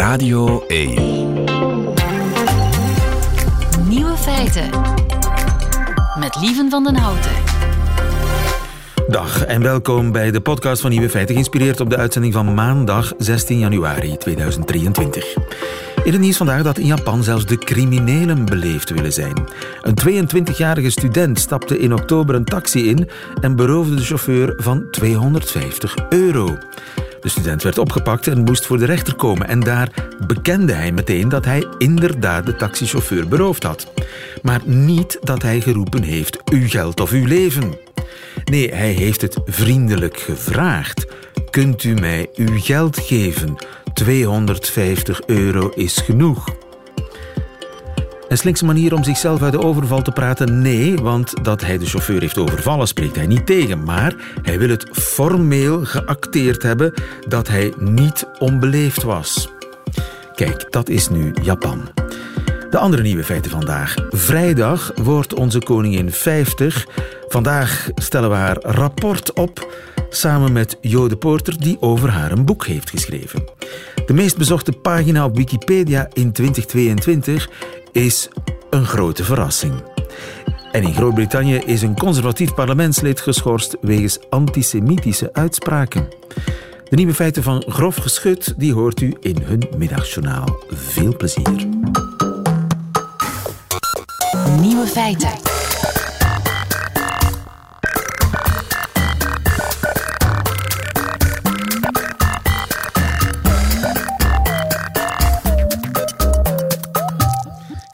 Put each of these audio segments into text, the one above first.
Radio 1. Nieuwe feiten. Met Lieven van den Houten. Dag en welkom bij de podcast van Nieuwe Feiten, geïnspireerd op de uitzending van maandag 16 januari 2023. In het nieuws vandaag dat in Japan zelfs de criminelen beleefd willen zijn. Een 22-jarige student stapte in oktober een taxi in en beroofde de chauffeur van 250 euro. De student werd opgepakt en moest voor de rechter komen. En daar bekende hij meteen dat hij inderdaad de taxichauffeur beroofd had. Maar niet dat hij geroepen heeft: uw geld of uw leven. Nee, hij heeft het vriendelijk gevraagd. Kunt u mij uw geld geven? 250 euro is genoeg. Een slinkse manier om zichzelf uit de overval te praten? Nee, want dat hij de chauffeur heeft overvallen spreekt hij niet tegen. Maar hij wil het formeel geacteerd hebben dat hij niet onbeleefd was. Kijk, dat is nu Japan. De andere nieuwe feiten vandaag. Vrijdag wordt onze koningin 50. Vandaag stellen we haar rapport op samen met Jo de Poorter, die over haar een boek heeft geschreven. De meest bezochte pagina op Wikipedia in 2022 is een grote verrassing. En in Groot-Brittannië is een conservatief parlementslid geschorst wegens antisemitische uitspraken. De nieuwe feiten van Grof Geschut die hoort u in hun middagjournaal. Veel plezier. Nieuwe feiten.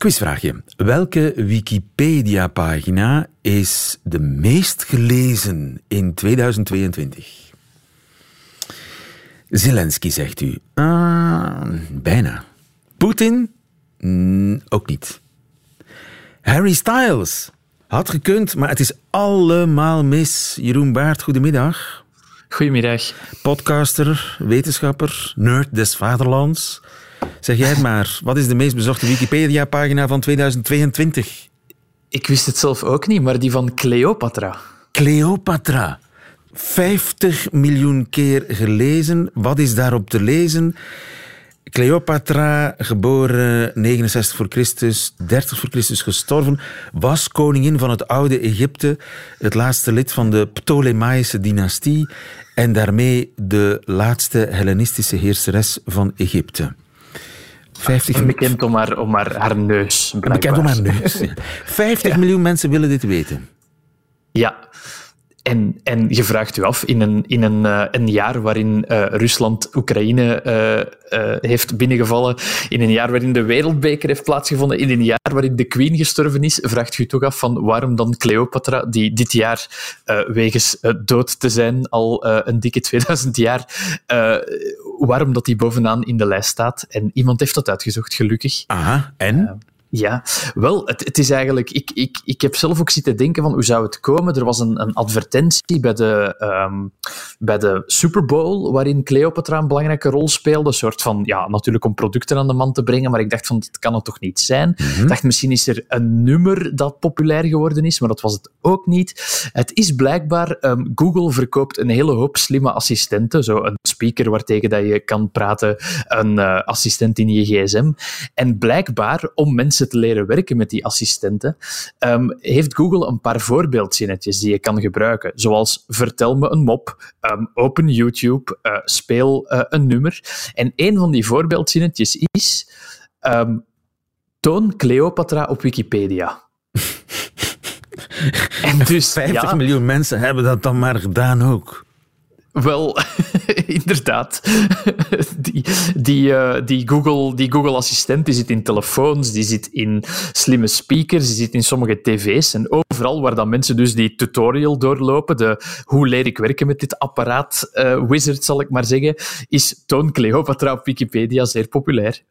Quizvraagje. Welke Wikipedia-pagina is de meest gelezen in 2022? Zelensky, zegt u. Ah, bijna. Poetin? Mm, ook niet. Harry Styles. Had gekund, maar het is allemaal mis. Jeroen Baert, goedemiddag. Goedemiddag. Podcaster, wetenschapper, nerd des vaderlands. Zeg jij het maar, wat is de meest bezochte Wikipedia-pagina van 2022? Ik wist het zelf ook niet, maar die van Cleopatra. Cleopatra. 50 miljoen keer gelezen. Wat is daarop te lezen? Cleopatra, geboren 69 voor Christus, 30 voor Christus gestorven, was koningin van het oude Egypte, het laatste lid van de Ptolemaïsche dynastie en daarmee de laatste Hellenistische heerseres van Egypte. 50 bekend om haar, om haar, haar neus. Blijkbaar. Bekend om haar neus. 50 ja. miljoen mensen willen dit weten. Ja. En, en je vraagt u af, in een, in een, uh, een jaar waarin uh, Rusland Oekraïne uh, heeft binnengevallen, in een jaar waarin de Wereldbeker heeft plaatsgevonden, in een jaar waarin de Queen gestorven is, vraagt u toch af van waarom dan Cleopatra, die dit jaar wegens dood te zijn al een dikke 2000 jaar, waarom dat die bovenaan in de lijst staat. En iemand heeft dat uitgezocht, gelukkig. Aha, en? Ja, wel, het, het, is eigenlijk... Ik, ik, ik heb zelf ook zitten denken van hoe zou het komen. Er was een, een advertentie bij de, um, bij de Super Bowl waarin Cleopatra een belangrijke rol speelde. Een soort van, ja, natuurlijk om producten aan de man te brengen, maar ik dacht van, dat kan het toch niet zijn? Mm -hmm. Ik dacht, misschien is er een nummer dat populair geworden is, maar dat was het ook niet. Het is blijkbaar... Um, Google verkoopt een hele hoop slimme assistenten. Zo een speaker waartegen dat je kan praten, een uh, assistent in je gsm. En blijkbaar, om mensen te leren werken met die assistenten, um, heeft Google een paar voorbeeldzinnetjes die je kan gebruiken. Zoals vertel me een mop, um, open YouTube, uh, speel uh, een nummer. En een van die voorbeeldzinnetjes is um, toon Cleopatra op Wikipedia. en dus, 50 ja, miljoen mensen hebben dat dan maar gedaan ook. Wel, inderdaad. Die, die, uh, die, Google, die Google Assistent die zit in telefoons, die zit in slimme speakers, die zit in sommige tv's. En overal waar dan mensen dus die tutorial doorlopen, de hoe leer ik werken met dit apparaat, uh, wizard zal ik maar zeggen, is Toon Cleopatra op Wikipedia zeer populair.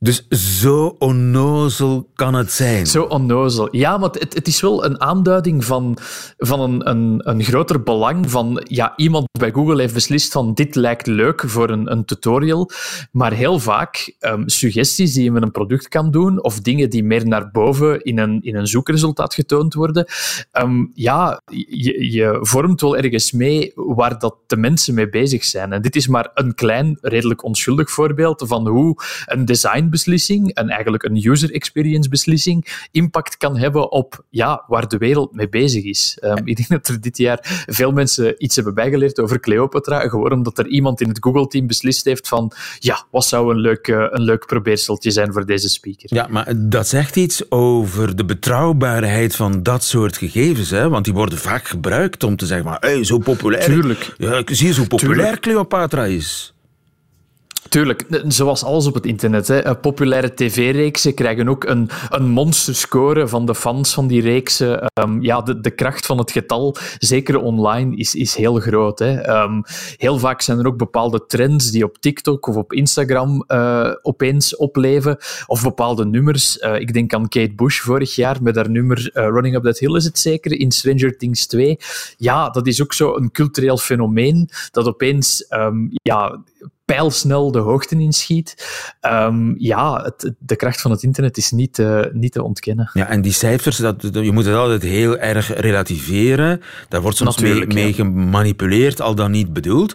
Dus zo onnozel kan het zijn. Zo onnozel. Ja, maar het, het is wel een aanduiding van, van een, een, een groter belang van ja, iemand bij Google heeft beslist van dit lijkt leuk voor een, een tutorial, maar heel vaak um, suggesties die je met een product kan doen of dingen die meer naar boven in een, in een zoekresultaat getoond worden, um, ja, je, je vormt wel ergens mee waar dat de mensen mee bezig zijn. En dit is maar een klein, redelijk onschuldig voorbeeld van hoe een design beslissing en eigenlijk een user experience beslissing impact kan hebben op ja, waar de wereld mee bezig is. Um, ik denk dat er dit jaar veel mensen iets hebben bijgeleerd over Cleopatra, gewoon omdat er iemand in het Google-team beslist heeft van ja, wat zou een leuk, uh, een leuk probeerseltje zijn voor deze speaker. Ja, maar dat zegt iets over de betrouwbaarheid van dat soort gegevens, hè? want die worden vaak gebruikt om te zeggen, maar, hey, zo populair. Tuurlijk. Ja, zie je zo populair Tuurlijk. Cleopatra is. Tuurlijk, zoals alles op het internet. Hè. Populaire tv-reeksen krijgen ook een, een monsterscore van de fans van die reeksen. Um, ja, de, de kracht van het getal, zeker online, is, is heel groot. Hè. Um, heel vaak zijn er ook bepaalde trends die op TikTok of op Instagram uh, opeens opleven. Of bepaalde nummers. Ik denk aan Kate Bush vorig jaar met haar nummer Running Up That Hill, is het zeker, in Stranger Things 2. Ja, dat is ook zo een cultureel fenomeen dat opeens um, ja, pijlsnel de hoogte inschiet. Um, ja, het, de kracht van het internet is niet, uh, niet te ontkennen. Ja, en die cijfers, dat, je moet het altijd heel erg relativeren. Daar wordt soms mee, mee, gemanipuleerd, al dan niet bedoeld.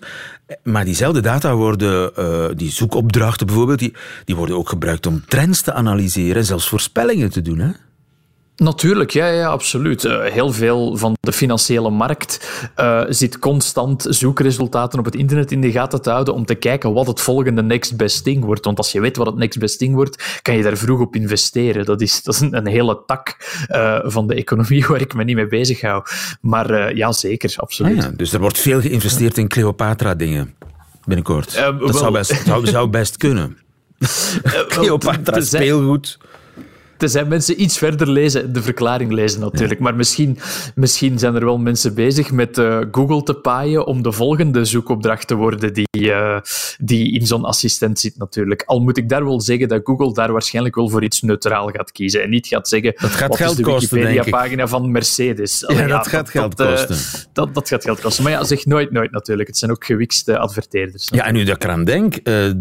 Maar diezelfde data worden, uh, die zoekopdrachten bijvoorbeeld, die, die worden ook gebruikt om trends te analyseren, zelfs voorspellingen te doen. Hè? Natuurlijk, ja, ja absoluut. Uh, heel veel van de financiële markt uh, zit constant zoekresultaten op het internet in de gaten te houden om te kijken wat het volgende next best thing wordt. Want als je weet wat het next best thing wordt, kan je daar vroeg op investeren. Dat is, dat is een, een hele tak uh, van de economie waar ik me niet mee bezig hou. Maar ja, zeker, absoluut. Ah ja, dus er wordt veel geïnvesteerd in Cleopatra-dingen binnenkort. dat wel, zou, best, zou, zou best kunnen. Cleopatra speelgoed zijn mensen iets verder lezen, de verklaring lezen natuurlijk. Maar misschien, misschien zijn er wel mensen bezig met uh, Google te paaien om de volgende zoekopdracht te worden die, uh, die in zo'n assistent zit natuurlijk. Al moet ik daar wel zeggen dat Google daar waarschijnlijk wel voor iets neutraal gaat kiezen en niet gaat zeggen dat gaat wat geld is de Wikipedia-pagina van Mercedes. ja, dat gaat geld dat, kosten. Uh, dat, dat gaat geld kosten. Maar ja, zeg nooit nooit natuurlijk. Het zijn ook gewikste adverteerders. Ja, en nu dat ik eraan denk,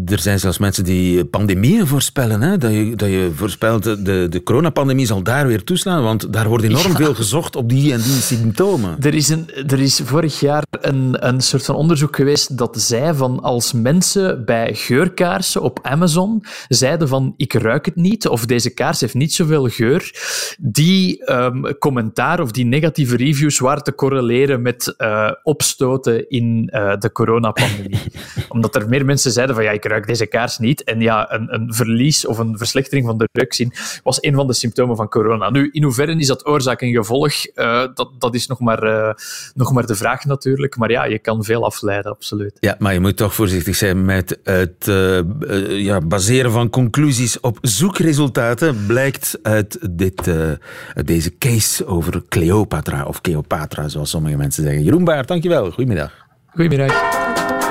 er zijn zelfs mensen die pandemieën voorspellen. Hè? Dat, je, dat je voorspelt de, de coronapandemie zal daar weer toeslaan, want daar wordt enorm veel gezocht op die en die symptomen. Er is, een, er is vorig jaar een, een soort van onderzoek geweest dat zei van als mensen bij geurkaarsen op Amazon zeiden van ik ruik het niet of deze kaars heeft niet zoveel geur, die um, commentaar of die negatieve reviews waren te correleren met uh, opstoten in uh, de coronapandemie. Omdat er meer mensen zeiden van ja, ik ruik deze kaars niet. En ja, een, een verlies of een verslechtering van de reukzin was een van de symptomen van corona. Nu, in hoeverre is dat oorzaak en gevolg? Uh, dat, dat is nog maar, uh, nog maar de vraag natuurlijk. Maar ja, je kan veel afleiden, absoluut. Ja, maar je moet toch voorzichtig zijn met het uh, ja, baseren van conclusies op zoekresultaten. Blijkt uit dit, deze case over Cleopatra, of Cleopatra, zoals sommige mensen zeggen. Jeroen Baert, dankjewel. Goedemiddag. Goedemiddag.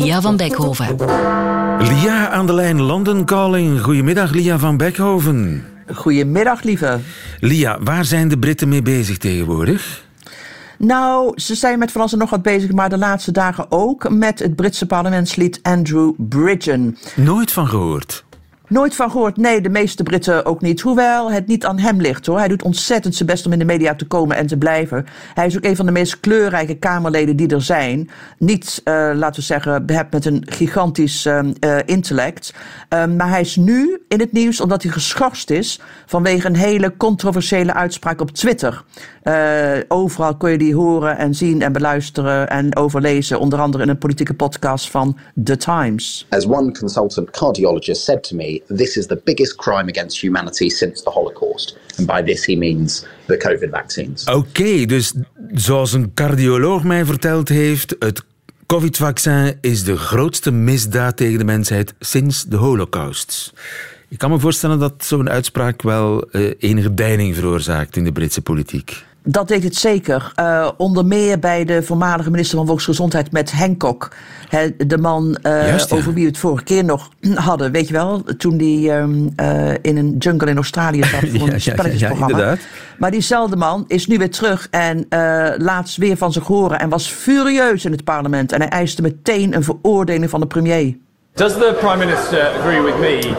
Lia van Beckhoven. Lia aan de lijn, London Calling. Goedemiddag, Lia van Beckhoven. Goedemiddag, lieve. Lia, waar zijn de Britten mee bezig tegenwoordig? Nou, ze zijn met van alles en nog wat bezig, maar de laatste dagen ook met het Britse parlementslid Andrew Bridgen. Nooit van gehoord. Nooit van gehoord. Nee, de meeste Britten ook niet. Hoewel het niet aan hem ligt hoor. Hij doet ontzettend zijn best om in de media te komen en te blijven. Hij is ook een van de meest kleurrijke Kamerleden die er zijn. Niet, uh, laten we zeggen, met een gigantisch uh, intellect. Um, maar hij is nu in het nieuws omdat hij geschorst is vanwege een hele controversiële uitspraak op Twitter. Uh, overal kun je die horen en zien en beluisteren en overlezen. Onder andere in een politieke podcast van The Times. As one consultant cardiologist said to me, this is the biggest crime against humanity since the Holocaust. And by this he means the COVID vaccines. Oké, dus zoals een cardioloog mij verteld heeft, het COVID-vaccin is de grootste misdaad tegen de mensheid sinds de Holocaust. Ik kan me voorstellen dat zo'n uitspraak wel uh, enige deining veroorzaakt in de Britse politiek. Dat deed het zeker. Uh, onder meer bij de voormalige minister van Volksgezondheid met Hancock. He, de man uh, Juist, ja. over wie we het vorige keer nog hadden. Weet je wel, toen die um, uh, in een jungle in Australië zat voor een ja, spelletjesprogramma. Ja, maar diezelfde man is nu weer terug en laat weer van zich horen. En was furieus in het parlement. En hij eiste meteen een veroordeling van de premier. Does the prime minister agree with me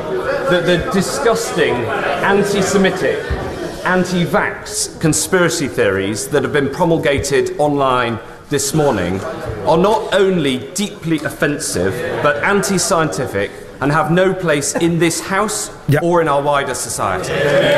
that the disgusting anti-Semitic anti vax conspiracy theories that have been promulgated online this morning are not only deeply offensive but anti scientific and have no place in this house ja. or in our wider society.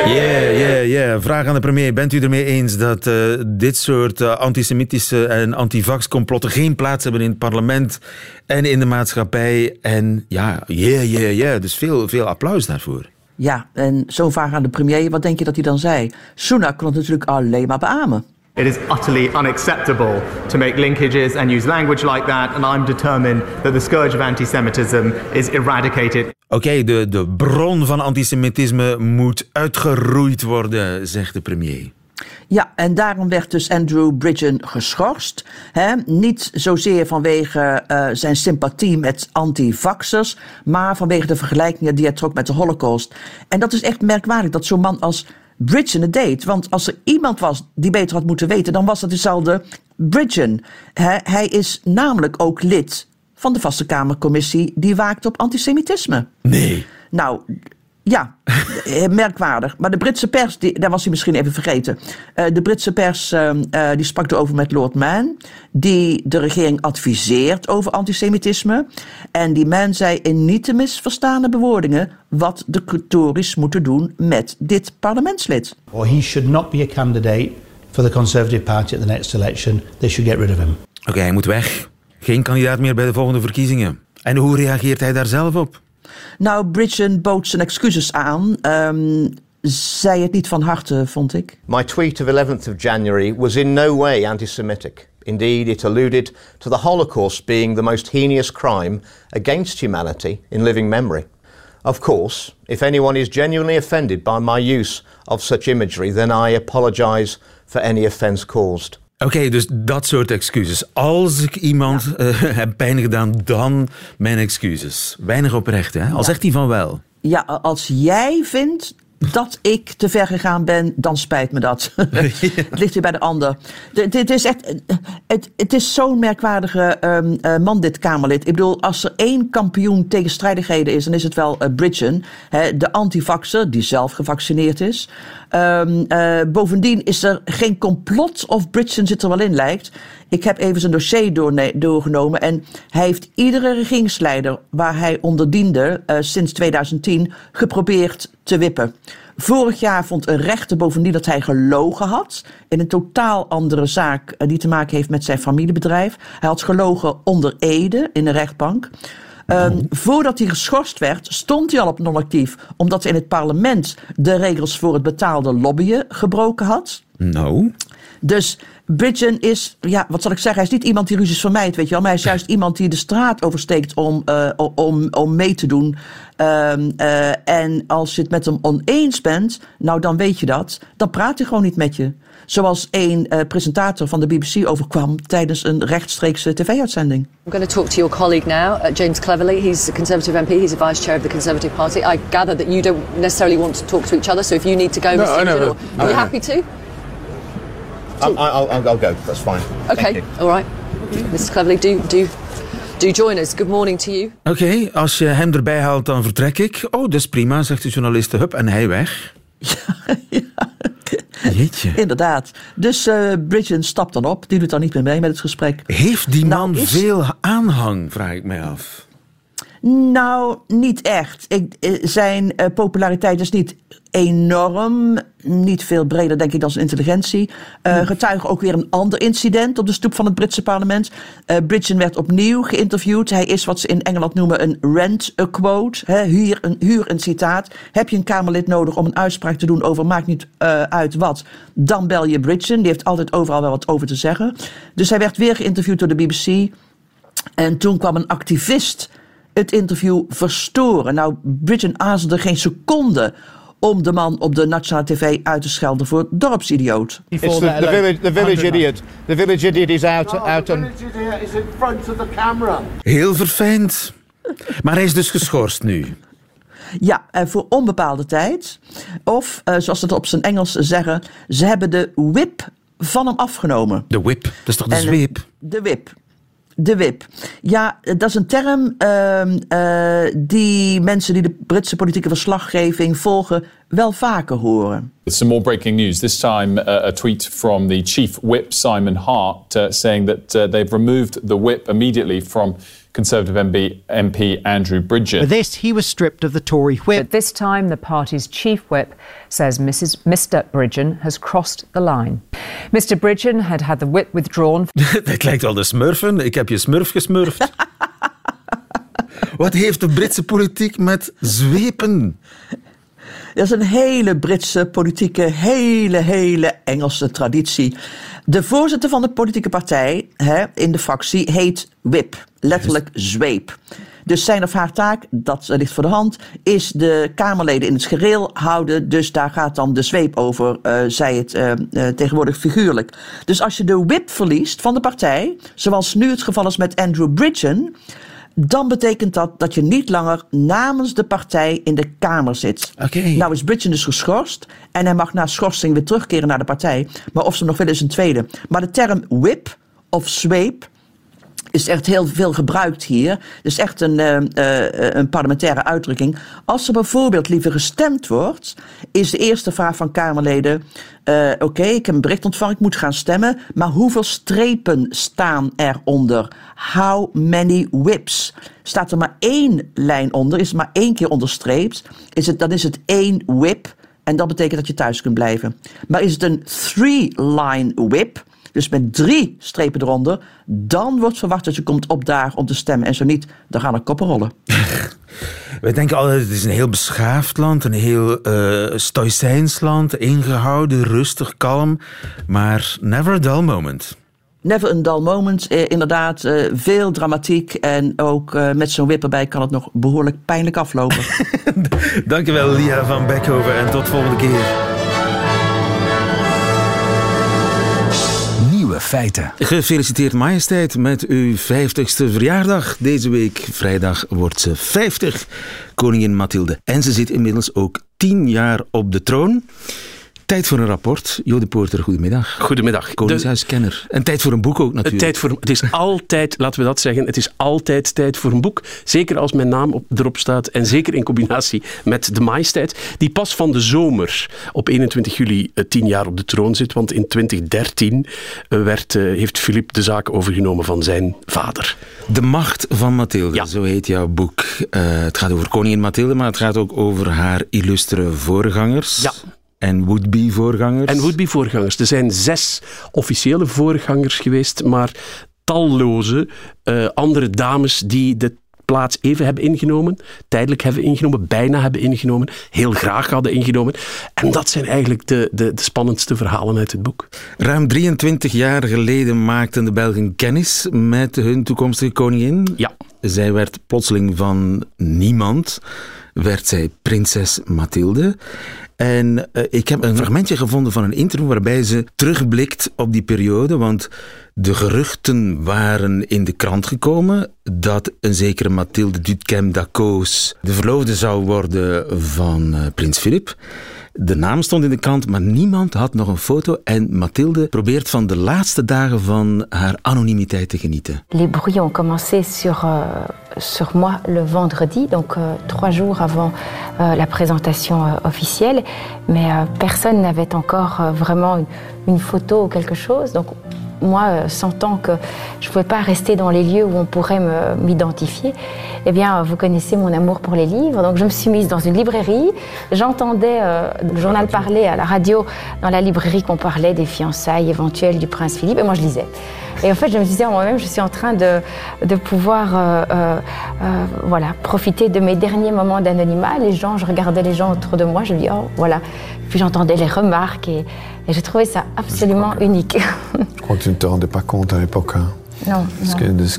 Ja, ja, ja. Vraag aan de premier. Bent u ermee eens dat uh, dit soort uh, antisemitische en antivax-complotten geen plaats hebben in het parlement en in de maatschappij? En ja, ja, ja, ja. Dus veel, veel applaus daarvoor. Ja, en zo'n vraag aan de premier, wat denk je dat hij dan zei? Sunak kon het natuurlijk alleen maar beamen. It is utterly unacceptable to make linkages and use language like that, and I'm determined that the scourge of anti-Semitism is eradicated. Oké, okay, de, de bron van antisemitisme moet uitgeroeid worden, zegt de premier. Ja, en daarom werd dus Andrew Bridgen geschorst. Hè? Niet zozeer vanwege uh, zijn sympathie met anti-vaxxers, maar vanwege de vergelijkingen die hij trok met de Holocaust. En dat is echt merkwaardig dat zo'n man als Bridgen het deed. Want als er iemand was die beter had moeten weten, dan was dat dezelfde Bridgen. Hij is namelijk ook lid van de Vaste Kamercommissie die waakt op antisemitisme. Nee. Nou, ja, eh, merkwaardig. Maar de Britse pers, die, daar was hij misschien even vergeten. Uh, de Britse pers uh, uh, die sprak erover met Lord Mann, die de regering adviseert over antisemitisme. En die man zei in niet te misverstaande bewoordingen wat de Tories moeten doen met dit parlementslid. He should not be a candidate for the Conservative Party at the next election. They should get rid of him. Oké, okay, hij moet weg. Geen kandidaat meer bij de volgende verkiezingen. En hoe reageert hij daar zelf op? Nou, Bridgen bood zijn excuses aan. Um, zei het niet van harte, vond ik. My tweet of 11th of January was in no way anti-Semitic. Indeed, it alluded to the Holocaust being the most heinous crime against humanity in living memory. Of course, if anyone is genuinely offended by my use of such imagery, then I apologize for any offence caused. Oké, dus dat soort excuses. Als ik iemand ja. uh, heb pijn gedaan, dan mijn excuses. Weinig oprecht, hè? Al ja. zegt hij van wel. Ja, als jij vindt dat ik te ver gegaan ben, dan spijt me dat. het ligt weer bij de ander. Dit is echt. Het, het is zo'n merkwaardige um, uh, man, dit Kamerlid. Ik bedoel, als er één kampioen tegenstrijdigheden is, dan is het wel uh, Bridgen. Hè, de antivaxer, die zelf gevaccineerd is. Um, bovendien is er geen complot of Bridgen zit er wel in, lijkt. Ik heb even zijn dossier doorgenomen en hij heeft iedere regeringsleider waar hij onder diende uh, sinds 2010 geprobeerd te wippen. Vorig jaar vond een rechter bovendien dat hij gelogen had in een totaal andere zaak uh, die te maken heeft met zijn familiebedrijf. Hij had gelogen onder Ede in een rechtbank. Um, voordat hij geschorst werd, stond hij al op non-actief, omdat hij in het parlement de regels voor het betaalde lobbyen gebroken had. Nou. Dus Bridgen is, ja, wat zal ik zeggen, hij is niet iemand die ruzies vermijdt, weet je wel. Maar hij is juist iemand die de straat oversteekt om, uh, om, om mee te doen. Um, uh, en als je het met hem oneens bent, nou dan weet je dat. Dan praat hij gewoon niet met je. Zoals een uh, presentator van de BBC overkwam tijdens een rechtstreekse tv-uitzending. I'm going to talk to your colleague now, uh, James Cleverly. He's a Conservative MP. He's a vice chair of the Conservative Party. I gather that you don't necessarily want to talk to each other. So if you need to go, no, Mr. I know, are you happy to? I'll, I'll, I'll, go. That's fine. Okay, all right. Mr. Cleverly, do, do, do join us. Good morning to you. Oké, okay, als je hem erbij haalt, dan vertrek ik. Oh, dat is prima, zegt de journalist. Hup, en hij weg. Ja, ja. Jeetje. Inderdaad. Dus uh, Bridgen stapt dan op. Die doet dan niet meer mee met het gesprek. Heeft die man nou, is... veel aanhang, vraag ik mij af. Nou, niet echt. Ik, eh, zijn uh, populariteit is niet enorm. Niet veel breder, denk ik, dan zijn intelligentie. Uh, getuige ook weer een ander incident op de stoep van het Britse parlement. Uh, Bridgen werd opnieuw geïnterviewd. Hij is wat ze in Engeland noemen een rent a quote. Hè, huur, een, huur een citaat. Heb je een Kamerlid nodig om een uitspraak te doen over maakt niet uh, uit wat, dan bel je Bridgen. Die heeft altijd overal wel wat over te zeggen. Dus hij werd weer geïnterviewd door de BBC. En toen kwam een activist het interview verstoren. Nou, Bridgen aarzelde geen seconde om de man op de nationale tv uit te schelden voor dorpsidioot. It's the, the village, the village idiot. The village idiot is out, out on. is in front of the camera. Heel verfijnd. Maar hij is dus geschorst nu. Ja, en voor onbepaalde tijd. Of, eh, zoals ze het op zijn Engels zeggen, ze hebben de whip van hem afgenomen. De whip, dat is toch de En, zweep? De whip. De whip. Ja, dat is een term ehm, eh, die mensen die de Britse politieke verslaggeving volgen wel vaker horen. Some more breaking news. This time, uh, a tweet from the chief whip, Simon Hart, uh, saying that uh, they've removed the whip immediately from Conservative MP, MP Andrew Bridgen. For this, he was stripped of the Tory whip. But this time, the party's chief whip says Mrs. Mr. Bridgen has crossed the line. Mr. Bridgen had had the whip withdrawn. Dat lijkt wel de smurfen. Ik heb je smurf gesmurfd. Wat heeft de Britse politiek met zwepen? Dat is een hele Britse politieke, hele, hele Engelse traditie. De voorzitter van de politieke partij hè, in de fractie heet whip, letterlijk zweep. Dus zijn of haar taak, dat ligt voor de hand, is de Kamerleden in het gereel houden. Dus daar gaat dan de zweep over, eh, zij het eh, eh, tegenwoordig figuurlijk. Dus als je de whip verliest van de partij, zoals nu het geval is met Andrew Bridgen, dan betekent dat dat je niet langer namens de partij in de Kamer zit. Nou is Bridgen dus geschorst en hij mag na schorsing weer terugkeren naar de partij. Maar of ze nog willen is een tweede. Maar de term whip of zweep is echt heel veel gebruikt hier. Is echt een, eh, eh, een parlementaire uitdrukking. Als er bijvoorbeeld liever gestemd wordt, is de eerste vraag van Kamerleden: eh, Oké, ik heb een bericht ontvangen, ik moet gaan stemmen. Maar hoeveel strepen staan eronder? How many whips? Staat er maar één lijn onder, is het maar één keer onderstreept, is het, dan is het één whip. En dat betekent dat je thuis kunt blijven. Maar is het een three-line whip? Dus met drie strepen eronder, dan wordt verwacht dat je komt opdagen om te stemmen. En zo niet, dan gaan er koppen rollen. Wij denken altijd, het is een heel beschaafd land, een heel eh stoïcijns land, ingehouden, rustig, kalm. Maar never a dull moment. Never a dull moment, eh, inderdaad. eh, veel dramatiek en ook eh, met zo'n wip erbij kan het nog behoorlijk pijnlijk aflopen. Dankjewel, Lia van Beckhoven, en tot volgende keer. Feiten. Gefeliciteerd majesteit met uw 50ste verjaardag. Deze week, vrijdag, wordt ze 50, koningin Mathilde. En ze zit inmiddels ook 10 jaar op de troon. Tijd voor een rapport. Jode Poorter, goedemiddag. Goedemiddag. Koningshuiskenner. En tijd voor een boek ook natuurlijk. Tijd voor, het is altijd, laten we dat zeggen, het is altijd tijd voor een boek. Zeker als mijn naam op, erop staat en zeker in combinatie met de majesteit, die pas van de zomer op 21 juli eh, tien jaar op de troon zit. Want in 2013 eh, werd, eh, heeft Filip de zaak overgenomen van zijn vader. De macht van Mathilde, zo heet jouw boek. Het gaat over koningin Mathilde, maar het gaat ook over haar illustere voorgangers. Ja. En would-be voorgangers. En would-be voorgangers. Er zijn zes officiële voorgangers geweest, maar talloze eh, andere dames die de plaats even hebben ingenomen, tijdelijk hebben ingenomen, bijna hebben ingenomen, heel graag hadden ingenomen. En dat zijn eigenlijk de, de, de spannendste verhalen uit het boek. Ruim 23 jaar geleden maakten de Belgen kennis met hun toekomstige koningin. Ja. Zij werd plotseling van niemand, werd zij prinses Mathilde. En eh, ik heb een fragmentje gevonden van een interview waarbij ze terugblikt op die periode, want de geruchten waren in de krant gekomen dat een zekere Mathilde Dutkem d'Acos de verloofde zou worden van eh, prins Filip. De naam stond in de krant, maar niemand had nog een foto. En Mathilde probeert van de laatste dagen van haar anonimiteit te genieten. Les bruits ont commencé sur, euh, sur moi le vendredi, donc euh, trois jours avant euh, la présentation euh, officielle. Mais euh, personne n'avait encore euh, vraiment une photo ou quelque chose. Donc moi, euh, sentant que je ne pouvais pas rester dans les lieux où on pourrait m'identifier, eh bien, vous connaissez mon amour pour les livres. Donc je me suis mise dans une librairie. J'entendais euh, le journal parler à la radio dans la librairie qu'on parlait des fiançailles éventuelles du prince Philippe. Et moi, je lisais. Et en fait, je me disais en moi-même, je suis en train de, de pouvoir euh, euh, euh, voilà, profiter de mes derniers moments d'anonymat. Les gens, je regardais les gens autour de moi, je me dis, oh, voilà. Puis j'entendais les remarques et, et j'ai trouvé ça absolument unique. Je crois que tu ne te rendais pas compte à l'époque. hein.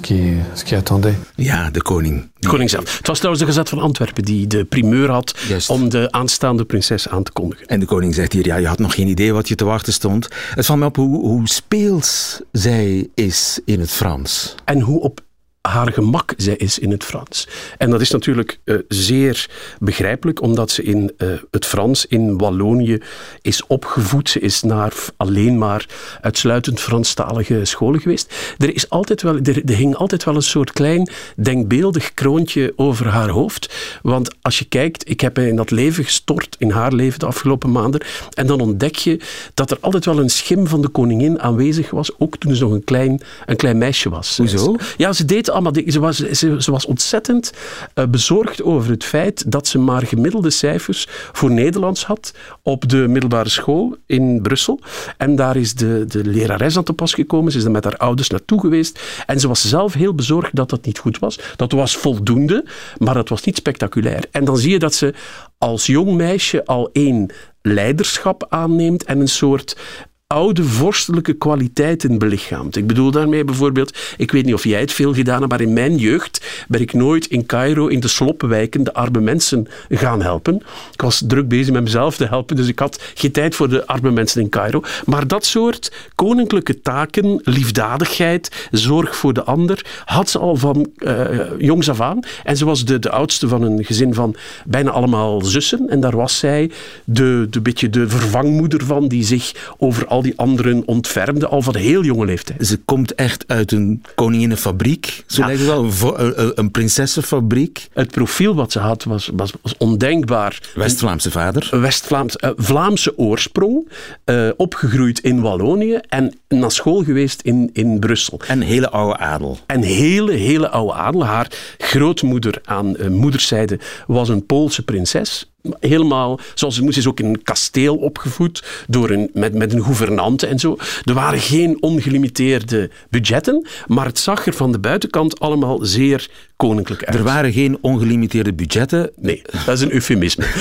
Qui, ce qui attendait. Ja, de koning. De koning zelf. Het was trouwens de Gazet van Antwerpen die de primeur had om de aanstaande prinses aan te kondigen. En de koning zegt hier, ja, je had nog geen idee wat je te wachten stond. Het valt me op hoe, hoe speels zij is in het Frans. En hoe op haar gemak zij is in het Frans. En dat is natuurlijk eh, zeer begrijpelijk, omdat ze in eh, het Frans in Wallonië is opgevoed. Ze is naar alleen maar uitsluitend Franstalige scholen geweest. Er, is altijd wel, er, er hing altijd wel een soort klein denkbeeldig kroontje over haar hoofd. Want als je kijkt, ik heb in dat leven gestort, in haar leven de afgelopen maanden, en dan ontdek je dat er altijd wel een schim van de koningin aanwezig was, ook toen ze nog een klein, een klein meisje was. Hoezo? Ja, ze deed allemaal. Ze was, ze, ontzettend eh, bezorgd over het feit dat ze maar gemiddelde cijfers voor Nederlands had op de middelbare school in Brussel. En daar is de, de lerares aan te pas gekomen. Ze is er met haar ouders naartoe geweest. En ze was zelf heel bezorgd dat dat niet goed was. Dat was voldoende, maar dat was niet spectaculair. En dan zie je dat ze als jong meisje al één leiderschap aanneemt en een soort oude vorstelijke kwaliteiten belichaamt. Ik bedoel daarmee bijvoorbeeld, ik weet niet of jij het veel gedaan hebt, maar in mijn jeugd ben ik nooit in Cairo in de sloppenwijken de arme mensen gaan helpen. Ik was druk bezig met mezelf te helpen, dus ik had geen tijd voor de arme mensen in Cairo. Maar dat soort koninklijke taken, liefdadigheid, zorg voor de ander, had ze al van eh, jongs af aan. En ze was de, de oudste van een gezin van bijna allemaal zussen. En daar was zij de, de beetje de vervangmoeder van, die zich over al die anderen ontfermde, al van heel jonge leeftijd. Ze komt echt uit een koninginnenfabriek. Zo lijkt het wel, een, prinsessenfabriek. Het profiel wat ze had was, was, was ondenkbaar. West-Vlaamse vader. West-Vlaams, eh, Vlaamse oorsprong, eh, opgegroeid in Wallonië en naar school geweest in, in Brussel. En hele oude adel. En hele, hele oude adel. Haar grootmoeder aan eh, moederszijde was een Poolse prinses. Helemaal, zoals moest, is ook in een kasteel opgevoed door een, met, met een gouvernante en zo. Er waren geen ongelimiteerde budgetten, maar het zag er van de buitenkant allemaal zeer koninklijk uit. Er waren geen ongelimiteerde budgetten. Nee, dat is een eufemisme.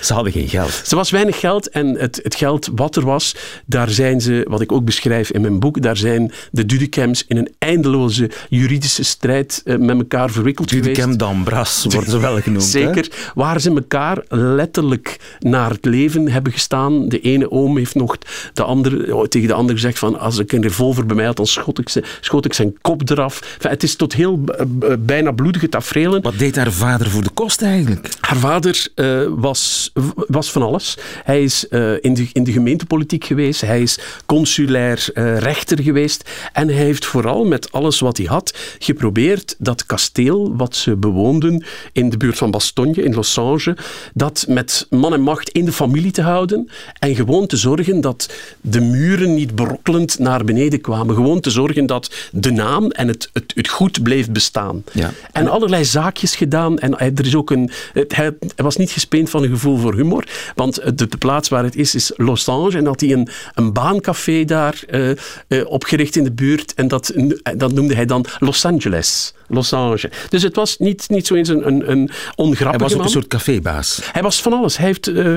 Ze hadden geen geld. Ze was weinig geld en het, het geld wat er was, daar zijn ze, wat ik ook beschrijf in mijn boek, daar zijn de Dudecams in een eindeloze juridische strijd eh, met elkaar verwikkeld Dudecam geweest. d'Ambras worden ze wel genoemd. hè? Zeker, waar ze elkaar letterlijk naar het leven hebben gestaan. De ene oom heeft nog de andere, oh, tegen de andere gezegd van als ik een revolver bij mij had, dan schot ik, ze, schot ik zijn kop eraf. Enfin, het is tot heel bijna bloedige tafereelen. Wat deed haar vader voor de kost eigenlijk? Haar vader eh, was, was van alles. Hij is eh, in, de, in de gemeentepolitiek geweest. Hij is consulair eh, rechter geweest. En hij heeft vooral met alles wat hij had geprobeerd dat kasteel wat ze bewoonden in de buurt van Bastogne in Los Angeles, dat met man en macht in de familie te houden en gewoon te zorgen dat de muren niet brokkelend naar beneden kwamen. Gewoon te zorgen dat de naam en het, het, het goed bleef bestaan. Ja. En allerlei zaakjes gedaan. En hij- er is ook een, het- hij, was niet gespeend van een gevoel voor humor. Want de, de plaats waar het is, is Los Angeles. En had hij een, een baancafé daar eh, eh, opgericht in de buurt. En dat, dat noemde hij dan Los Angeles. Los Angeles. Dus het was niet, niet zo eens een, een, een ongrappige Hij was ook man. een soort cafébaas. Hij was van alles. Hij heeft eh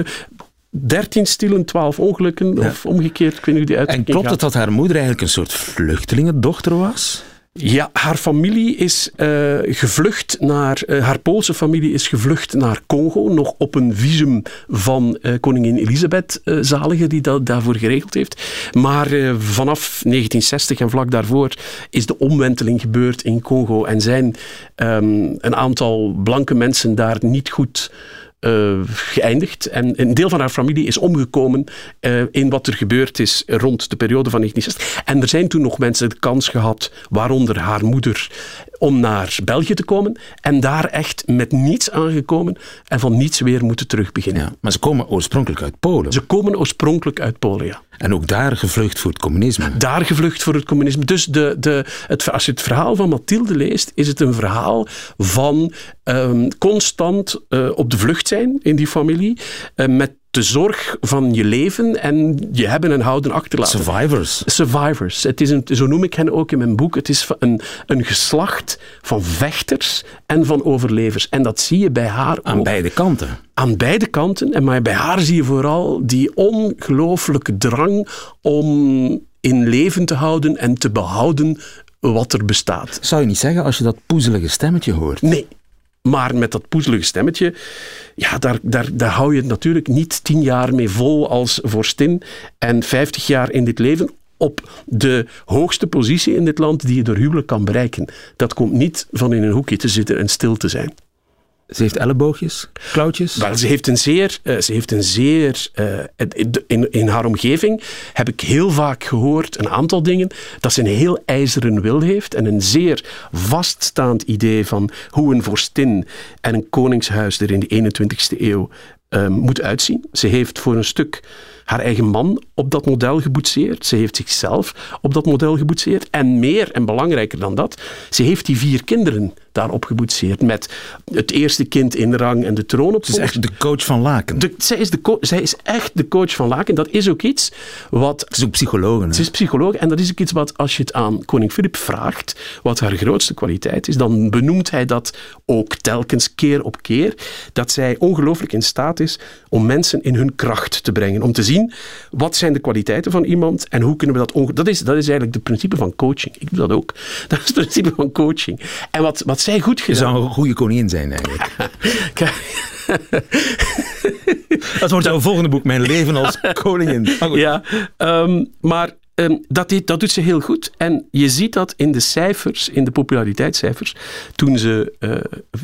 13 stielen, 12 ongelukken. Of omgekeerd, ik weet niet hoe die En uitdrukking klopt gaat. het dat haar moeder eigenlijk een soort vluchtelingendochter was? Ja, haar familie is eh, gevlucht naar. eh, haar Poolse familie is gevlucht naar Congo. Nog op een visum van eh, koningin Elisabeth Zalige, die dat daarvoor geregeld heeft. Maar vanaf 1960 en vlak daarvoor is de omwenteling gebeurd in Congo. En zijn ehm, een aantal blanke mensen daar niet goed eh, geëindigd. En een deel van haar familie is omgekomen eh, in wat er gebeurd is rond de periode van 1960. En er zijn toen nog mensen de kans gehad, waaronder haar moeder, om naar België te komen. En daar echt met niets aangekomen en van niets weer moeten terugbeginnen. Ja, maar ze komen oorspronkelijk uit Polen. Ze komen oorspronkelijk uit Polen, ja. En ook daar gevlucht voor het communisme. Daar gevlucht voor het communisme. Dus de, de, het, als je het verhaal van Mathilde leest, is het een verhaal van ehm, constant eh, op de vlucht zijn in die familie. eh, met de zorg van je leven en je hebben en houden achterlaten. Survivors. Survivors. Het is een, zo noem ik hen ook in mijn boek. Het is een, een geslacht van vechters en van overlevers. En dat zie je bij haar Aan ook. beide kanten. Aan beide kanten. En maar bij haar zie je vooral die ongelooflijke drang om in leven te houden en te behouden wat er bestaat. Zou je niet zeggen als je dat poezelige stemmetje hoort? Nee. Maar met dat poezelige stemmetje, ja, daar, daar, daar hou je het natuurlijk niet tien jaar mee vol als vorstin en vijftig jaar in dit leven op de hoogste positie in dit land die je door huwelijk kan bereiken. Dat komt niet van in een hoekje te zitten en stil te zijn. Ze heeft elleboogjes, klauwtjes? Wel, ze heeft een zeer... Uh, ze heeft een zeer uh, in, in haar omgeving heb ik heel vaak gehoord, een aantal dingen, dat ze een heel ijzeren wil heeft en een zeer vaststaand idee van hoe een vorstin en een koningshuis er in de 21ste eeuw uh, moet uitzien. Ze heeft voor een stuk haar eigen man op dat model geboetseerd. Ze heeft zichzelf op dat model geboetseerd. En meer en belangrijker dan dat, ze heeft die vier kinderen daarop geboetseerd. Met het eerste kind in rang en de troon op. Ze is echt de coach van Laken. De, zij, is de zij is echt de coach van Laken. Dat is ook iets wat... Ze is ook psycholoog. Ze is psycholoog en dat is ook iets wat als je het aan koning Filip vraagt, wat haar grootste kwaliteit is, dan benoemt hij dat ook telkens keer op keer. Dat zij ongelooflijk in staat is om mensen in hun kracht te brengen. Om te zien wat zijn de kwaliteiten van iemand en hoe kunnen we dat... Dat is, dat is eigenlijk het principe van coaching. Ik doe dat ook. Dat is het principe van coaching. En wat, wat zij goed gedaan... Je zou een goede koningin zijn eigenlijk. dat wordt jouw volgende boek, Mijn leven als koningin. Ja, um, maar Um, dat, dat, doet ze heel goed. En je ziet dat in de cijfers, in de populariteitscijfers, toen ze uh,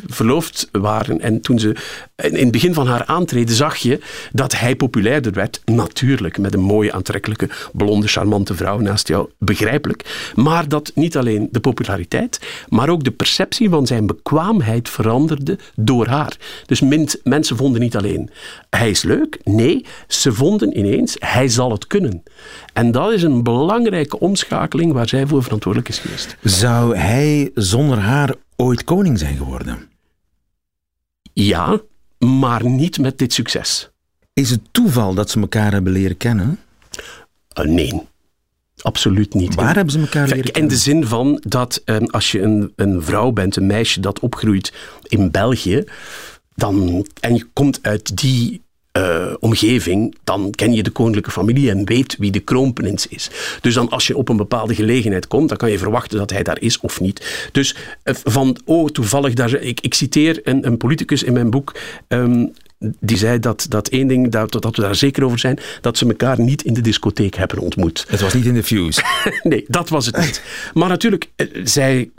verloofd waren en toen ze in het begin van haar aantreden zag je dat hij populairder werd. Natuurlijk, met een mooie, aantrekkelijke, blonde, charmante vrouw naast jou. Begrijpelijk. Maar dat niet alleen de populariteit, maar ook de perceptie van zijn bekwaamheid veranderde door haar. Dus mensen vonden niet alleen hij is leuk. Nee, ze vonden ineens hij zal het kunnen. En dat is een belangrijke omschakeling waar zij voor verantwoordelijk is geweest. Zou hij zonder haar ooit koning zijn geworden? Ja, maar niet met dit succes. Is het toeval dat ze elkaar hebben leren kennen? Uh, nee. Absoluut niet. Waar hebben ze elkaar leren kennen? In de zin van dat um, als je een, een vrouw bent, een meisje dat opgroeit in België, dan, en je komt uit die uh, omgeving, dan ken je de koninklijke familie en weet wie de kroonprins is. Dus dan als je op een bepaalde gelegenheid komt, dan kan je verwachten dat hij daar is of niet. Dus uh, van, oh, toevallig daar... Ik, ik citeer een, een politicus in mijn boek... Um, die zei dat, dat één ding, dat, dat we daar zeker over zijn, dat ze elkaar niet in de discotheek hebben ontmoet. Het was niet in de Fuse. nee, dat was het niet. Maar natuurlijk, eh, zij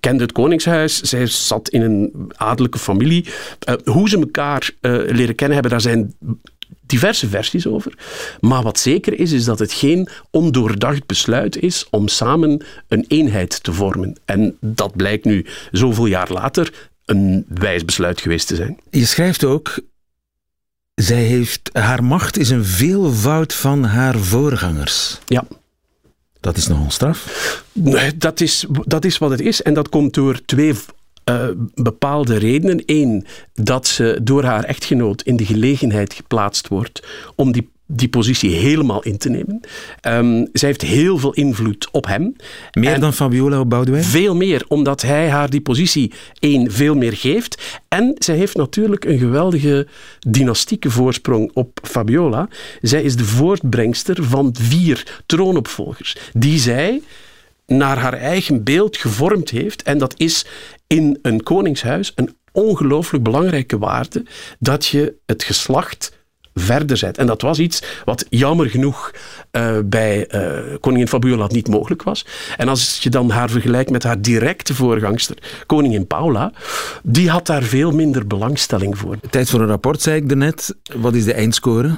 kende het koningshuis, zij zat in een adellijke familie. Uh, hoe ze elkaar uh, leren kennen hebben, daar zijn diverse versies over. Maar wat zeker is, is dat het geen ondoordacht besluit is om samen een eenheid te vormen. En dat blijkt nu zoveel jaar later een wijs besluit geweest te zijn. Je schrijft ook, zij heeft, haar macht is een veelvoud van haar voorgangers. Ja. Dat is nogal straf. Nee, dat is, dat is wat het is. En dat komt door twee uh, bepaalde redenen. Eén, dat ze door haar echtgenoot in de gelegenheid geplaatst wordt om die die positie helemaal in te nemen. Um, zij heeft heel veel invloed op hem. Meer dan Fabiola op Boudewijn? Veel meer, omdat hij haar die positie één veel meer geeft. En zij heeft natuurlijk een geweldige dynastieke voorsprong op Fabiola. Zij is de voortbrengster van vier troonopvolgers, die zij naar haar eigen beeld gevormd heeft. En dat is in een koningshuis een ongelooflijk belangrijke waarde dat je het geslacht verder zet. En dat was iets wat jammer genoeg uh, bij uh, koningin Fabiola niet mogelijk was. En als je dan haar vergelijkt met haar directe voorgangster, koningin Paula, die had daar veel minder belangstelling voor. Tijd voor een rapport, zei ik daarnet. Wat is de eindscore?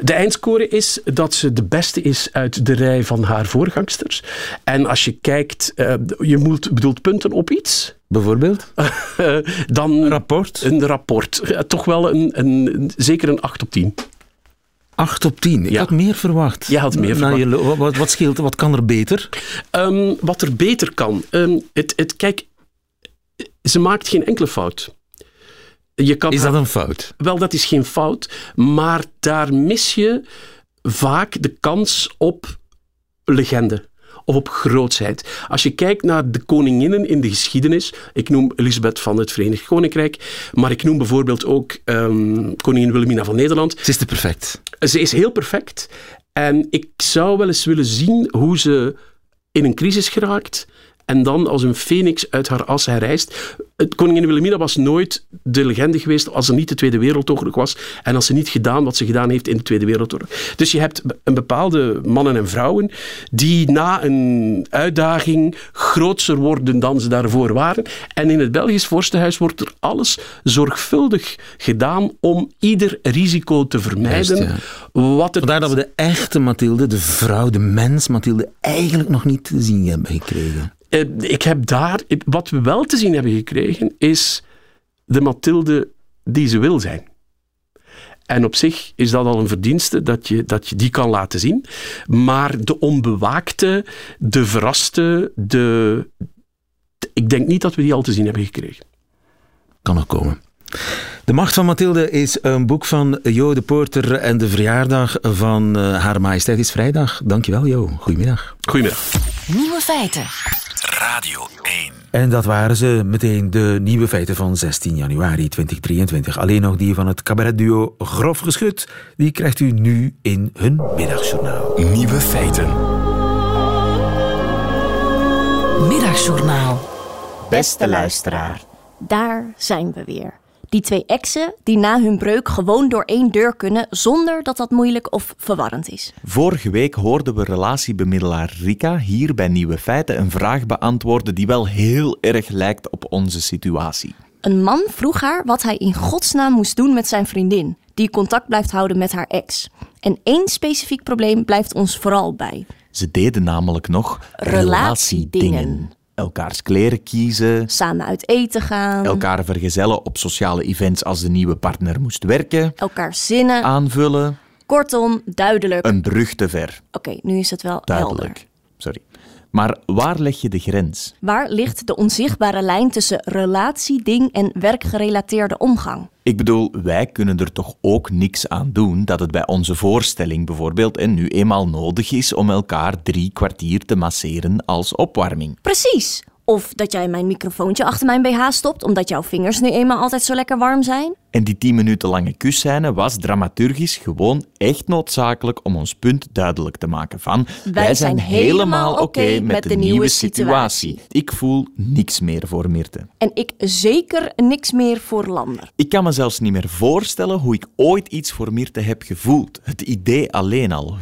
De eindscore is dat ze de beste is uit de rij van haar voorgangsters. En als je kijkt, uh, je moet, bedoelt punten op iets. Bijvoorbeeld? dan een rapport? Een rapport. toch wel een, een, zeker een 8 op 10. 8 op 10. Ik Ja. had meer verwacht. Je had meer verwacht. je- wat, wat scheelt? Wat kan er beter? Ehm, wat er beter kan. Ehm, het, het, kijk, ze maakt geen enkele fout. Je kan Is dat een fout? Wel, dat is geen fout. Maar daar mis je vaak de kans op legende. Of op grootsheid. Als je kijkt naar de koninginnen in de geschiedenis. Ik noem Elisabeth van het Verenigd Koninkrijk. Maar ik noem bijvoorbeeld ook ehm, koningin Wilhelmina van Nederland. Ze is te perfect. Ze is heel perfect. En ik zou wel eens willen zien hoe ze in een crisis geraakt en dan als een phoenix uit haar as herrijst. Het Koningin Wilhelmina was nooit de legende geweest als er niet de Tweede Wereldoorlog was en als ze niet gedaan wat ze gedaan heeft in de Tweede Wereldoorlog. Dus je hebt een bepaalde mannen en vrouwen die na een uitdaging grootser worden dan ze daarvoor waren. En in het Belgisch Vorstenhuis wordt er alles zorgvuldig gedaan om ieder risico te vermijden. Juist, Wat er... Vandaar dat we de echte Mathilde, de vrouw, de mens Mathilde, eigenlijk nog niet te zien hebben gekregen. Eh, ik heb daar, wat we wel te zien hebben gekregen, is de Mathilde die ze wil zijn. En op zich is dat al een verdienste dat je, dat je die kan laten zien. Maar de onbewaakte, de verraste, de. Ik denk niet dat we die al te zien hebben gekregen. Kan nog komen. De Macht van Mathilde is een boek van Jo de Poorter en de verjaardag van uh, Haar Majesteit is vrijdag. Dankjewel Jo. Goedemiddag. Goedemiddag. Nieuwe feiten. Radio 1. En dat waren ze meteen de nieuwe feiten van 16 januari 2023. Alleen nog die van het cabaretduo Grof Geschut. Die krijgt u nu in hun middagjournaal. Nieuwe feiten. Middagjournaal. Beste luisteraar, daar zijn we weer. Die twee exen die na hun breuk gewoon door één deur kunnen zonder dat dat moeilijk of verwarrend is. Vorige week hoorden we relatiebemiddelaar Rika hier bij Nieuwe Feiten een vraag beantwoorden die wel heel erg lijkt op onze situatie. Een man vroeg haar wat hij in godsnaam moest doen met zijn vriendin, die contact blijft houden met haar ex. En één specifiek probleem blijft ons vooral bij. Ze deden namelijk nog Relatiedingen. Elkaars kleren kiezen, Samen uit eten gaan, elkaar vergezellen op sociale events als de nieuwe partner moest werken, elkaar zinnen. aanvullen, Kortom, duidelijk. een brug te ver. Oké, nu is het wel helder. Duidelijk. Sorry. Maar waar leg je de grens? Waar ligt de onzichtbare lijn tussen relatie, ding en werkgerelateerde omgang? Ik bedoel, wij kunnen er toch ook niks aan doen dat het bij onze voorstelling bijvoorbeeld en nu eenmaal nodig is om elkaar drie kwartier te masseren als opwarming. Precies. Of dat jij mijn microfoontje achter mijn BH stopt omdat jouw vingers nu eenmaal altijd zo lekker warm zijn. En die 10 minuten lange kusscène was dramaturgisch gewoon echt noodzakelijk om ons punt duidelijk te maken van Wij zijn helemaal oké met de nieuwe situatie. Ik voel niks meer voor Mirte. En ik zeker niks meer voor Lander. Ik kan me zelfs niet meer voorstellen hoe ik ooit iets voor Mirte heb gevoeld. Het idee alleen al.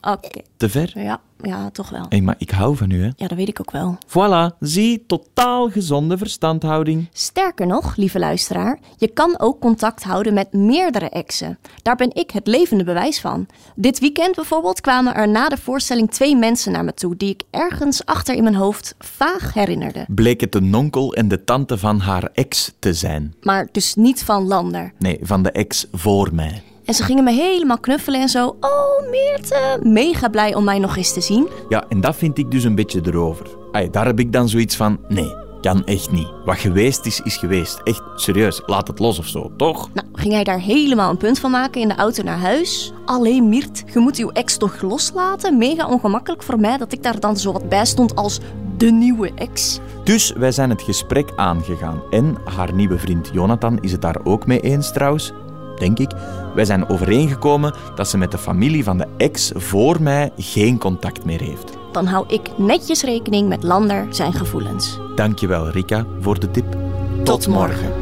Oké. Te ver? Ja, ja, toch wel. Hé, maar ik hou van u, hè? Ja, dat weet ik ook wel. Voilà, zie, totaal gezonde verstandhouding. Sterker nog, lieve luisteraar, je kan ook contact houden met meerdere exen. Daar ben ik het levende bewijs van. Dit weekend bijvoorbeeld kwamen er na de voorstelling twee mensen naar me toe die ik ergens achter in mijn hoofd vaag herinnerde. Bleek het de nonkel en de tante van haar ex te zijn. Maar dus niet van Lander. Nee, van de ex voor mij. En ze gingen me helemaal knuffelen en zo. Oh, Meerte. Mega blij om mij nog eens te zien. Ja, en dat vind ik dus een beetje erover. Ay, daar heb ik dan zoiets van, nee, kan echt niet. Wat geweest is, is geweest. Echt, serieus, laat het los of zo, toch? Nou, ging hij daar helemaal een punt van maken in de auto naar huis. Alleen Miert, je moet uw ex toch loslaten? Mega ongemakkelijk voor mij dat ik daar dan zo wat bij stond als de nieuwe ex. Dus wij zijn het gesprek aangegaan. En haar nieuwe vriend Jonathan is het daar ook mee eens trouwens, denk ik. Wij zijn overeengekomen dat ze met de familie van de ex voor mij geen contact meer heeft. Dan hou ik netjes rekening met Lander zijn gevoelens. Dankjewel Rika voor de tip. Tot morgen.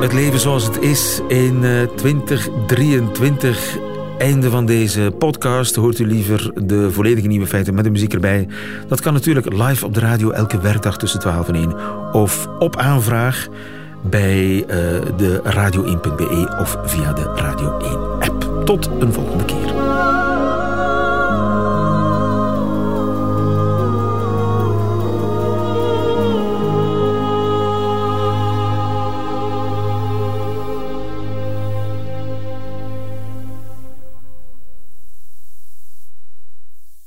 Het leven zoals het is in eh, 2023. Einde van deze podcast. Hoort u liever de volledige nieuwe feiten met de muziek erbij? Dat kan natuurlijk live op de radio elke werkdag tussen 12 en 1. Of op aanvraag bij uh, de radio1.be of via de Radio 1 app. Tot een volgende keer.